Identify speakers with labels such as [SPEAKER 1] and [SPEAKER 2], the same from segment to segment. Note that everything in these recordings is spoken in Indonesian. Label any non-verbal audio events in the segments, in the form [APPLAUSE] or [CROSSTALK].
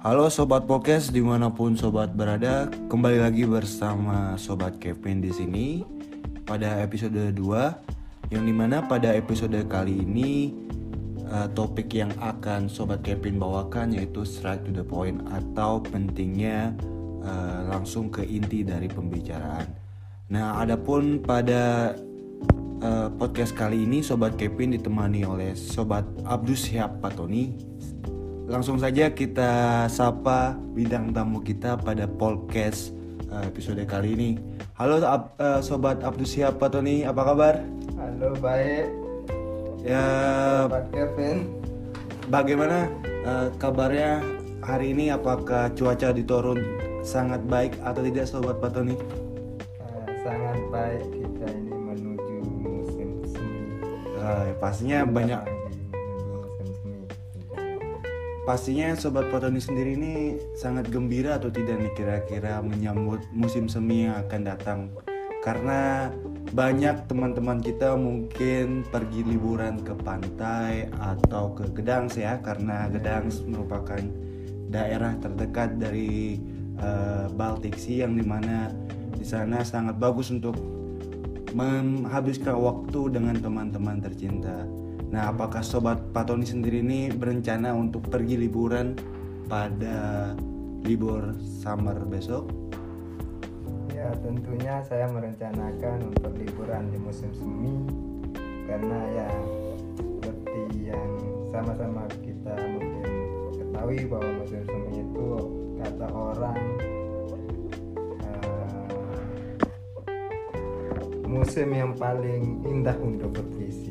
[SPEAKER 1] Halo Sobat Podcast di mana pun Sobat berada Kembali lagi bersama Sobat Kevin di sini Pada episode 2 Yang di mana pada episode kali ini uh, Topik yang akan Sobat Kevin bawakan Yaitu straight to the point Atau pentingnya uh, langsung ke inti dari pembicaraan. Nah adapun pada uh, podcast kali ini Sobat Kevin ditemani oleh Sobat Abdus Syihab Patoni langsung saja kita sapa bidang tamu kita pada podcast uh, episode kali ini. Halo uh, sobat Abdul siapa Tony, apa kabar?
[SPEAKER 2] Halo baik.
[SPEAKER 1] Ya.
[SPEAKER 2] Sobat Kevin.
[SPEAKER 1] Bagaimana uh, kabarnya hari ini? Apakah cuaca di Torun sangat baik atau tidak, sobat Patoni?
[SPEAKER 2] Uh, sangat baik. Kita ini menuju musim semi.
[SPEAKER 1] Uh, pastinya banyak Pastinya Sobat Potoni sendiri ini sangat gembira atau tidak nih kira-kira menyambut musim semi yang akan datang. Karena banyak teman-teman kita mungkin pergi liburan ke pantai atau ke Gedang ya Karena Gedang merupakan daerah terdekat dari uh, Baltic Sea yang di mana di sana sangat bagus untuk menghabiskan waktu dengan teman-teman tercinta Nah, apakah sobat Patoni sendiri ini berencana untuk pergi liburan pada libur summer besok?
[SPEAKER 2] Ya, tentunya saya merencanakan untuk liburan di musim semi karena ya seperti yang sama-sama kita mungkin ketahui bahwa musim semi itu kata orang uh, musim yang paling indah untuk bervisi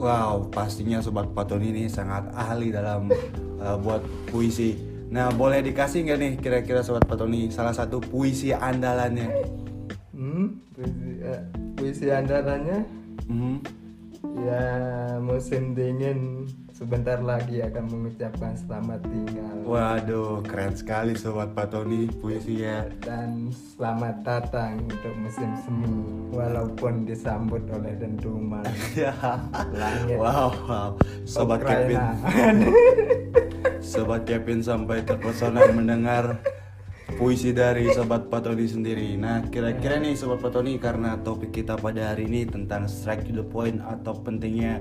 [SPEAKER 1] Wow, pastinya Sobat Paton ini sangat ahli dalam uh, [LAUGHS] buat puisi. Nah, boleh dikasih nggak nih kira-kira Sobat Patoni salah satu puisi andalannya?
[SPEAKER 2] Hmm, puisi, uh, puisi andalannya? Hmm. Ya, musim dingin sebentar lagi akan mengucapkan selamat tinggal.
[SPEAKER 1] Waduh, keren sekali Sobat Patoni puisinya.
[SPEAKER 2] Dan selamat datang untuk musim semi, walaupun disambut oleh dentuman.
[SPEAKER 1] ya. Langit. Wow, wow. Sobat Kevin. [LAUGHS] Sobat Kevin sampai terpesona mendengar puisi dari Sobat Patoni sendiri. Nah, kira-kira nih Sobat Patoni karena topik kita pada hari ini tentang strike to the point atau pentingnya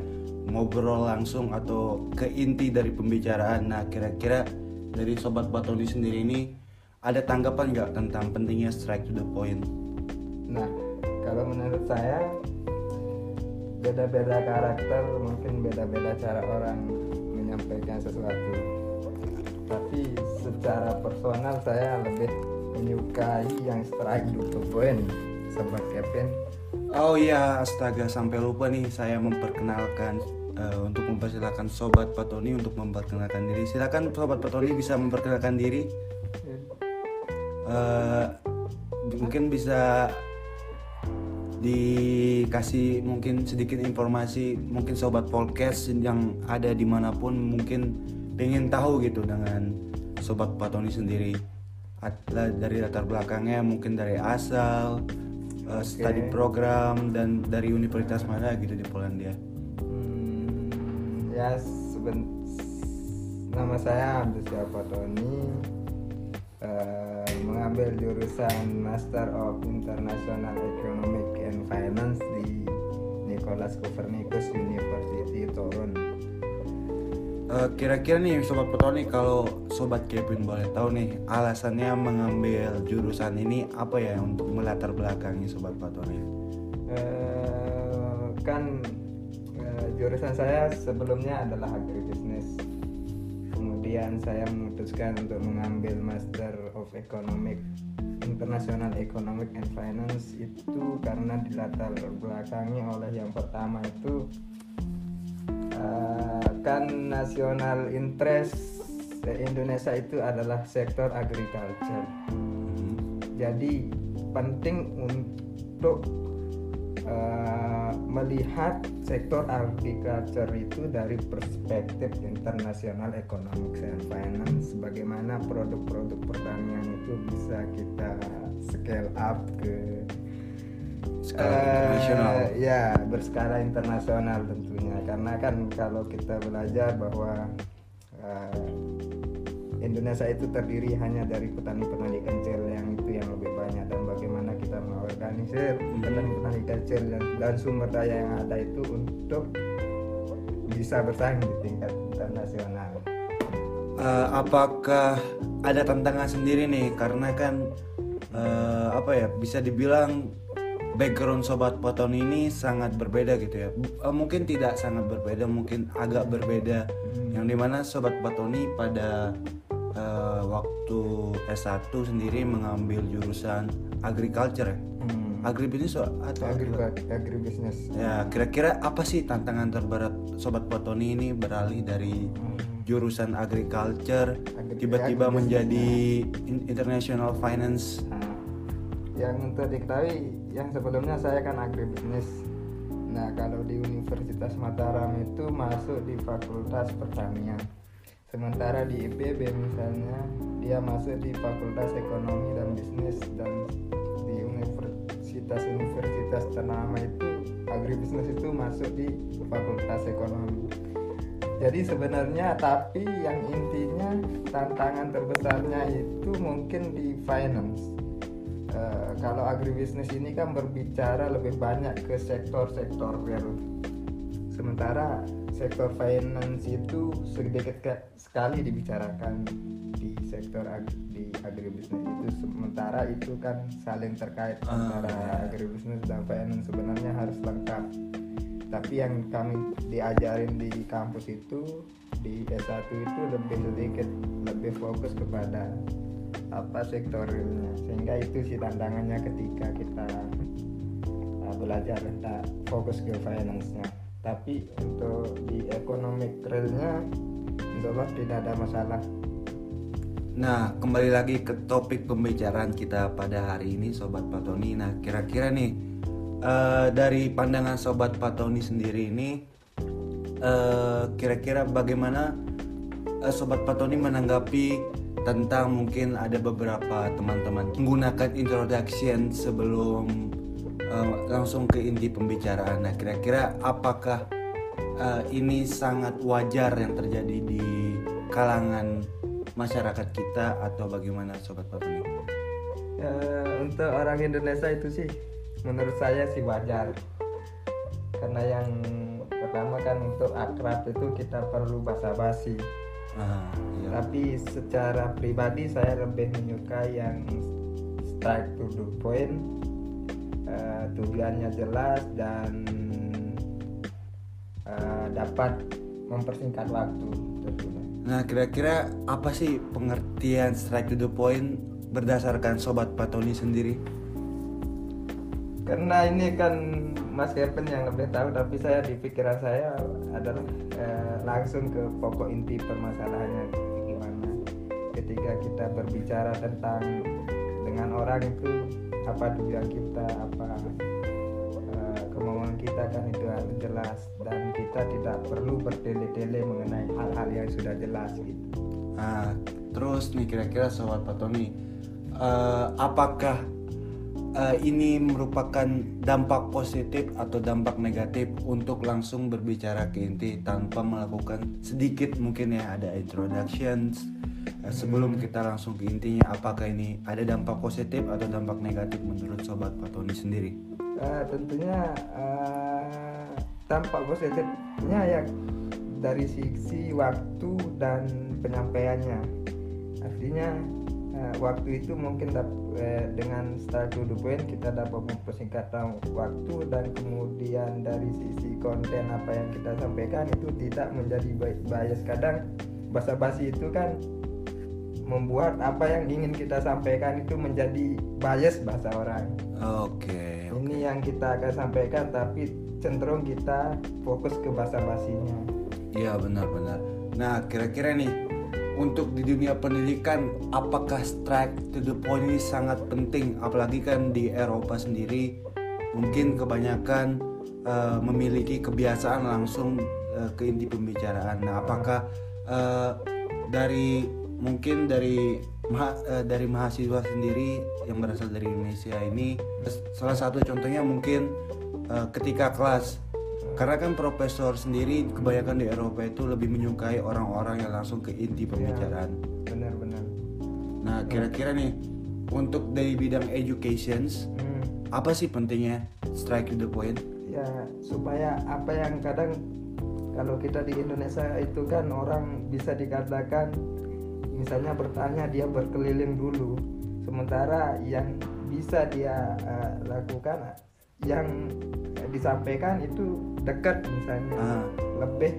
[SPEAKER 1] ngobrol langsung atau ke inti dari pembicaraan. Nah, kira-kira dari sobat Batoni sendiri ini ada tanggapan nggak tentang pentingnya strike to the point?
[SPEAKER 2] Nah, kalau menurut saya beda-beda karakter mungkin beda-beda cara orang menyampaikan sesuatu. Tapi secara personal saya lebih menyukai yang strike to the point, sobat Kevin.
[SPEAKER 1] Oh iya, astaga sampai lupa nih saya memperkenalkan uh, untuk mempersilahkan sobat Patoni untuk memperkenalkan diri. Silakan sobat Patoni bisa memperkenalkan diri. Uh, mungkin bisa dikasih mungkin sedikit informasi mungkin sobat podcast yang ada di mana pun mungkin pengen tahu gitu dengan sobat Patoni sendiri dari latar belakangnya mungkin dari asal uh, study program dan dari universitas mana gitu di Polandia
[SPEAKER 2] ya seben nama saya Abdus Tony uh, mengambil jurusan Master of International Economic and Finance di Nicholas Copernicus University Toron.
[SPEAKER 1] Uh, kira-kira nih sobat petani kalau sobat Kevin boleh tahu nih alasannya mengambil jurusan ini apa ya untuk melatar belakangi sobat petani?
[SPEAKER 2] Uh, kan jurusan saya sebelumnya adalah agribisnis. Kemudian saya memutuskan untuk mengambil Master of Economic International Economic and Finance itu karena dilatar belakangi oleh yang pertama itu uh, kan national interest Indonesia itu adalah sektor agriculture. Jadi penting untuk uh, melihat sektor agriculture itu dari perspektif internasional economic and finance bagaimana produk-produk pertanian itu bisa kita scale up ke
[SPEAKER 1] skala uh, internasional.
[SPEAKER 2] ya berskala internasional tentunya. Karena kan kalau kita belajar bahwa uh, Indonesia itu terdiri hanya dari petani-petani kecil mengorganisir petani-petani kecil dan, dan sumber daya yang ada itu untuk bisa bersaing di tingkat internasional.
[SPEAKER 1] Eh, apakah ada tantangan sendiri nih karena kan eh, apa ya bisa dibilang background sobat poton ini sangat berbeda gitu ya eh, mungkin tidak sangat berbeda mungkin agak berbeda yang di mana sobat potoni pada eh, waktu S1 sendiri mengambil jurusan agriculture ya
[SPEAKER 2] Hmm.
[SPEAKER 1] Agribisnis atau
[SPEAKER 2] Agri agribisnis.
[SPEAKER 1] ya kira-kira apa sih tantangan terberat sobat potoni ini beralih dari jurusan agriculture
[SPEAKER 2] Agri-
[SPEAKER 1] tiba-tiba
[SPEAKER 2] agribisnis,
[SPEAKER 1] menjadi in- international finance
[SPEAKER 2] Nah, yang untuk diketahui, yang sebelumnya saya kan agribisnis. Nah, kalau di Universitas Mataram itu masuk di Fakultas Pertanian. Sementara di IPB misalnya, dia masuk di Fakultas Ekonomi dan Bisnis dan universitas-universitas ternama itu agribisnis itu masuk di Fakultas Ekonomi. Jadi sebenarnya tapi yang intinya tantangan terbesarnya itu mungkin di finance. Eh, kalau agribisnis ini kan berbicara lebih banyak ke sektor-sektor real. Sementara sektor finance itu sedikit sekali dibicarakan di sektor ag- di agribisnis itu. Sementara itu kan saling terkait
[SPEAKER 1] Ah.
[SPEAKER 2] antara agribisnis dan finance sebenarnya harus lengkap tapi yang kami diajarin di kampus itu di S1 itu lebih sedikit lebih fokus kepada apa sektor realnya sehingga itu sih tantangannya ketika kita uh, belajar tak fokus ke finance-nya tapi untuk di economic realnya insya tidak ada masalah
[SPEAKER 1] Nah, kembali lagi ke topik pembicaraan kita pada hari ini, Sobat Patoni. Nah, kira-kira nih eh, dari pandangan Sobat Patoni sendiri ini, eh, kira-kira bagaimana eh, Sobat Patoni menanggapi tentang mungkin ada beberapa teman-teman menggunakan introduction sebelum langsung ke inti pembicaraan. Nah, kira-kira apakah eh, ini sangat wajar yang terjadi di kalangan masyarakat kita atau bagaimana sobat Patuni?
[SPEAKER 2] Ya, untuk orang Indonesia itu sih menurut saya sih wajar karena yang pertama kan untuk akrab itu kita perlu basa-basi
[SPEAKER 1] Ah, iya.
[SPEAKER 2] tapi secara pribadi saya lebih menyukai yang strike to the point eh, tujuannya jelas dan eh, dapat mempersingkat waktu tentunya.
[SPEAKER 1] Nah, kira-kira apa sih pengertian strike to the point berdasarkan sobat Patoni sendiri?
[SPEAKER 2] karena ini kan Mas Kevin yang lebih tahu tapi saya di pikiran saya adalah eh, langsung ke pokok inti permasalahannya gimana ketika kita berbicara tentang dengan orang itu apa tujuan kita apa eh, kemauan kita kan itu harus jelas. Dan kita tidak perlu bertele-tele mengenai hal-hal yang sudah jelas gitu.
[SPEAKER 1] Nah, terus nih kira-kira sobat Patoni, eh, apakah eh, ini merupakan dampak positif atau dampak negatif untuk langsung berbicara ke inti tanpa melakukan sedikit mungkin ya ada introductions. Eh, sebelum kita langsung ke intinya apakah ini ada dampak positif atau dampak negatif menurut sobat Patoni sendiri?
[SPEAKER 2] Eh, tentunya eh, dampak positifnya ya dari sisi waktu dan penyampaiannya. Artinya eh, waktu itu mungkin dap- eh, dengan start to the point kita dapat mempersingkat waktu dan kemudian dari sisi konten apa yang kita sampaikan itu tidak menjadi bi- bias kadang basa-basi itu kan membuat apa yang ingin kita sampaikan itu menjadi bias bahasa orang
[SPEAKER 1] Oke.
[SPEAKER 2] ini yang kita akan sampaikan tapi cenderung kita fokus ke bahasa basinya
[SPEAKER 1] Iya benar-benar. Nah kira-kira nih untuk di dunia pendidikan apakah strike to the point ini sangat penting apalagi kan di Eropa sendiri mungkin kebanyakan eh, memiliki kebiasaan langsung eh, ke inti pembicaraan. Nah apakah eh, dari mungkin dari eh, dari mahasiswa sendiri yang berasal dari Indonesia ini salah satu contohnya mungkin eh, ketika kelas karena kan profesor sendiri kebanyakan di Eropa itu lebih menyukai orang-orang yang langsung ke inti pembicaraan.
[SPEAKER 2] benar-benar
[SPEAKER 1] Nah, kira-kira nih untuk dari bidang educations
[SPEAKER 2] Hmm.
[SPEAKER 1] apa sih pentingnya strike to the point?
[SPEAKER 2] ya supaya apa yang kadang kalau kita di Indonesia itu kan orang bisa dikatakan misalnya bertanya dia berkeliling dulu sementara yang bisa dia eh, lakukan yang disampaikan itu dekat misalnya
[SPEAKER 1] Ah.
[SPEAKER 2] lebih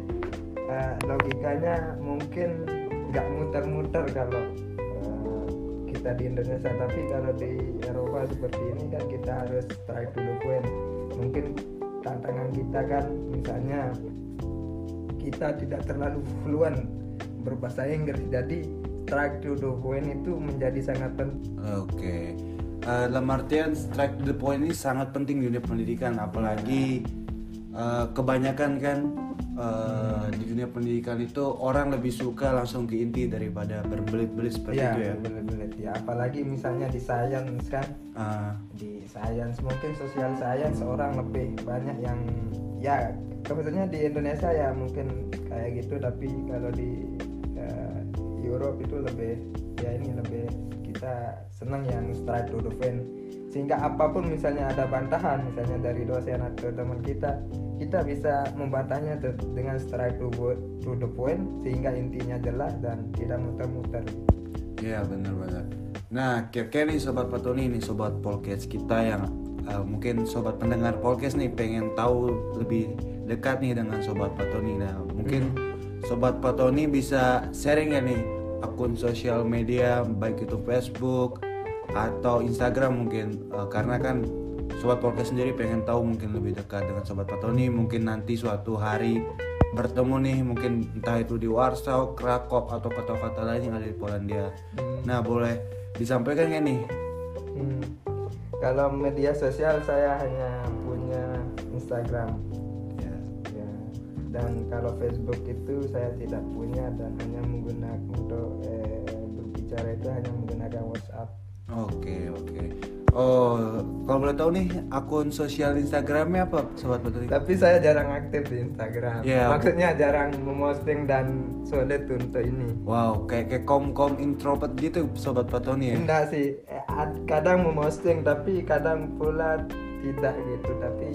[SPEAKER 2] eh, logikanya mungkin nggak muter-muter kalau eh, kita di Indonesia tapi kalau di Eropa seperti ini kan kita harus strike to the point mungkin tantangan kita kan misalnya kita tidak terlalu fluent berbahasa Inggris jadi strike to the point itu menjadi sangat penting
[SPEAKER 1] Oke. Eh, dalam artian strike to the point ini sangat penting di dunia pendidikan apalagi eh, kebanyakan kan eh, di dunia pendidikan itu orang lebih suka langsung ke inti daripada berbelit-belit seperti
[SPEAKER 2] ya
[SPEAKER 1] itu ya.
[SPEAKER 2] benar-benar ya apalagi misalnya di science kan.
[SPEAKER 1] Ah,
[SPEAKER 2] di science mungkin sosial science orang lebih banyak yang ya kebetulannya di Indonesia ya mungkin kayak gitu tapi kalau di eh, Europe itu lebih ya ini lebih kita senang yang straight to the point sehingga apa pun misalnya ada bantahan misalnya dari dosen atau teman kita kita bisa membantahnya dengan straight to, the point sehingga intinya jelas dan tidak muter-muter
[SPEAKER 1] Iya benar-benar. Nah, kira-kira nih sobat Patoni nih sobat podcast kita yang eh, mungkin sobat pendengar podcast nih pengen tahu lebih dekat nih dengan sobat Patoni. Nah, mungkin sobat Patoni bisa sharing ya nih akun sosial media baik itu Facebook atau Instagram mungkin Eh, karena kan sobat podcast sendiri pengen tahu mungkin lebih dekat dengan sobat Patoni mungkin nanti suatu hari bertemu nih mungkin entah itu di Warsaw, Krakow atau kota-kota lain yang ada di Polandia. Nah boleh disampaikan nggak nih?
[SPEAKER 2] Hmm. Kalau media sosial saya hanya punya Instagram
[SPEAKER 1] Ya.
[SPEAKER 2] ya. Dan kalau Facebook itu saya tidak punya dan hanya menggunakan untuk eh, berbicara itu hanya menggunakan WhatsApp.
[SPEAKER 1] Oke oke. Oh kalau boleh tahu nih akun sosial Instagramnya apa sobat Patoni?
[SPEAKER 2] Tapi saya jarang aktif di Instagram.
[SPEAKER 1] Ya.
[SPEAKER 2] Maksudnya jarang memosting dan sulit untuk ini.
[SPEAKER 1] Wow kayak kayak kom kom introvert gitu sobat Patoni ya?
[SPEAKER 2] Enggak sih, ad- kadang memosting tapi kadang pula tidak gitu. Tapi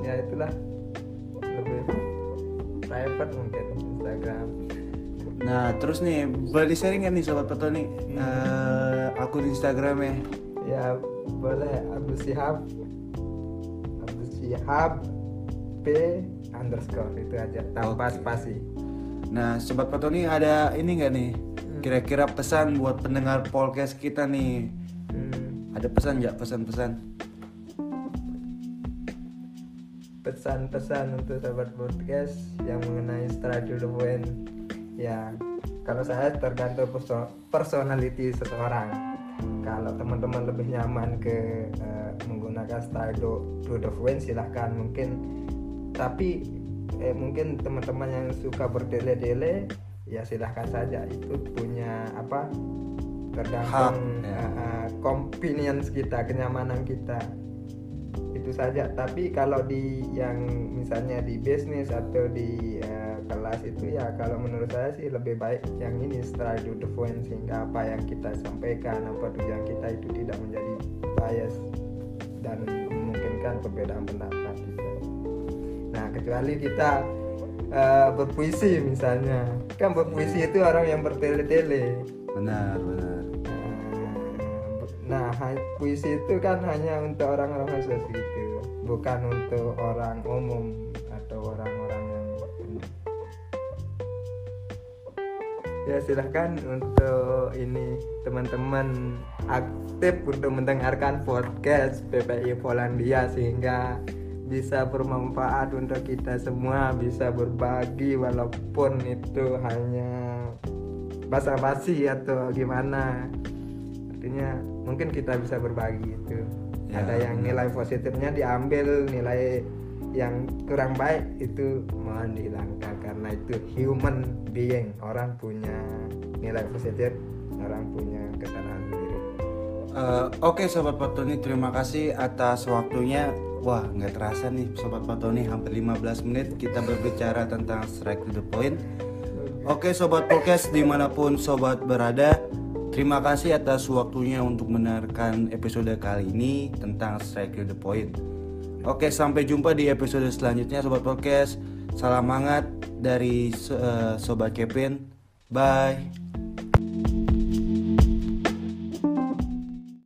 [SPEAKER 2] ya itulah lebih private mungkin Instagram.
[SPEAKER 1] Nah terus nih boleh sharing nggak nih sobat Patoni Eh, akun Instagramnya?
[SPEAKER 2] Ya boleh Abdul Sihab Abdul Sihab P underscore itu aja tanpa
[SPEAKER 1] Oke.
[SPEAKER 2] spasi.
[SPEAKER 1] Nah, Sobat Patoni ada ini nggak nih? Kira-kira pesan buat pendengar podcast kita nih?
[SPEAKER 2] Hmm,
[SPEAKER 1] Ada pesan nggak? Pesan-pesan?
[SPEAKER 2] pesan-pesan untuk sahabat podcast yang mengenai point. Ya kalau saya tergantung perso- personality seseorang. Kalau teman-teman lebih nyaman ke eh, menggunakan strike to, to the point silahkan mungkin. Tapi eh, mungkin teman-teman yang suka berdele-dele ya silahkan saja itu punya apa tergantung
[SPEAKER 1] Hak, ya.
[SPEAKER 2] eh, eh, convenience kita kenyamanan kita itu saja tapi kalau di yang misalnya di bisnis atau di eh, kelas itu ya kalau menurut saya sih lebih baik yang ini straight to the point sehingga apa yang kita sampaikan apa tujuan kita itu tidak menjadi bias dan memungkinkan perbedaan pendapat gitu. nah kecuali kita eh, berpuisi misalnya kan berpuisi itu orang yang bertele-tele
[SPEAKER 1] Benar, benar.
[SPEAKER 2] Nah, ha- puisi itu kan hanya untuk orang-orang khusus gitu, bukan untuk orang umum ya silahkan untuk ini teman-teman aktif untuk mendengarkan podcast PPI Polandia sehingga bisa bermanfaat untuk kita semua bisa berbagi walaupun itu hanya basa-basi atau gimana. Artinya mungkin kita bisa berbagi itu.
[SPEAKER 1] Ya,
[SPEAKER 2] ada yang nilai positifnya diambil nilai yang kurang baik itu mohon dihilangkan karena itu human being orang punya nilai positif orang punya kesalahan sendiri
[SPEAKER 1] Eh, Oke Sobat Patoni, terima kasih atas waktunya. Wah, nggak terasa nih Sobat Patoni, hampir 15 menit kita berbicara tentang strike to the point. Oke Sobat Podcast, di mana pun Sobat berada, Terima kasih atas waktunya untuk mendengarkan episode kali ini tentang Strike the Point. Oke, sampai jumpa di episode selanjutnya Sobat Podcast. Salam hangat dari uh, Sobat Kevin. Bye.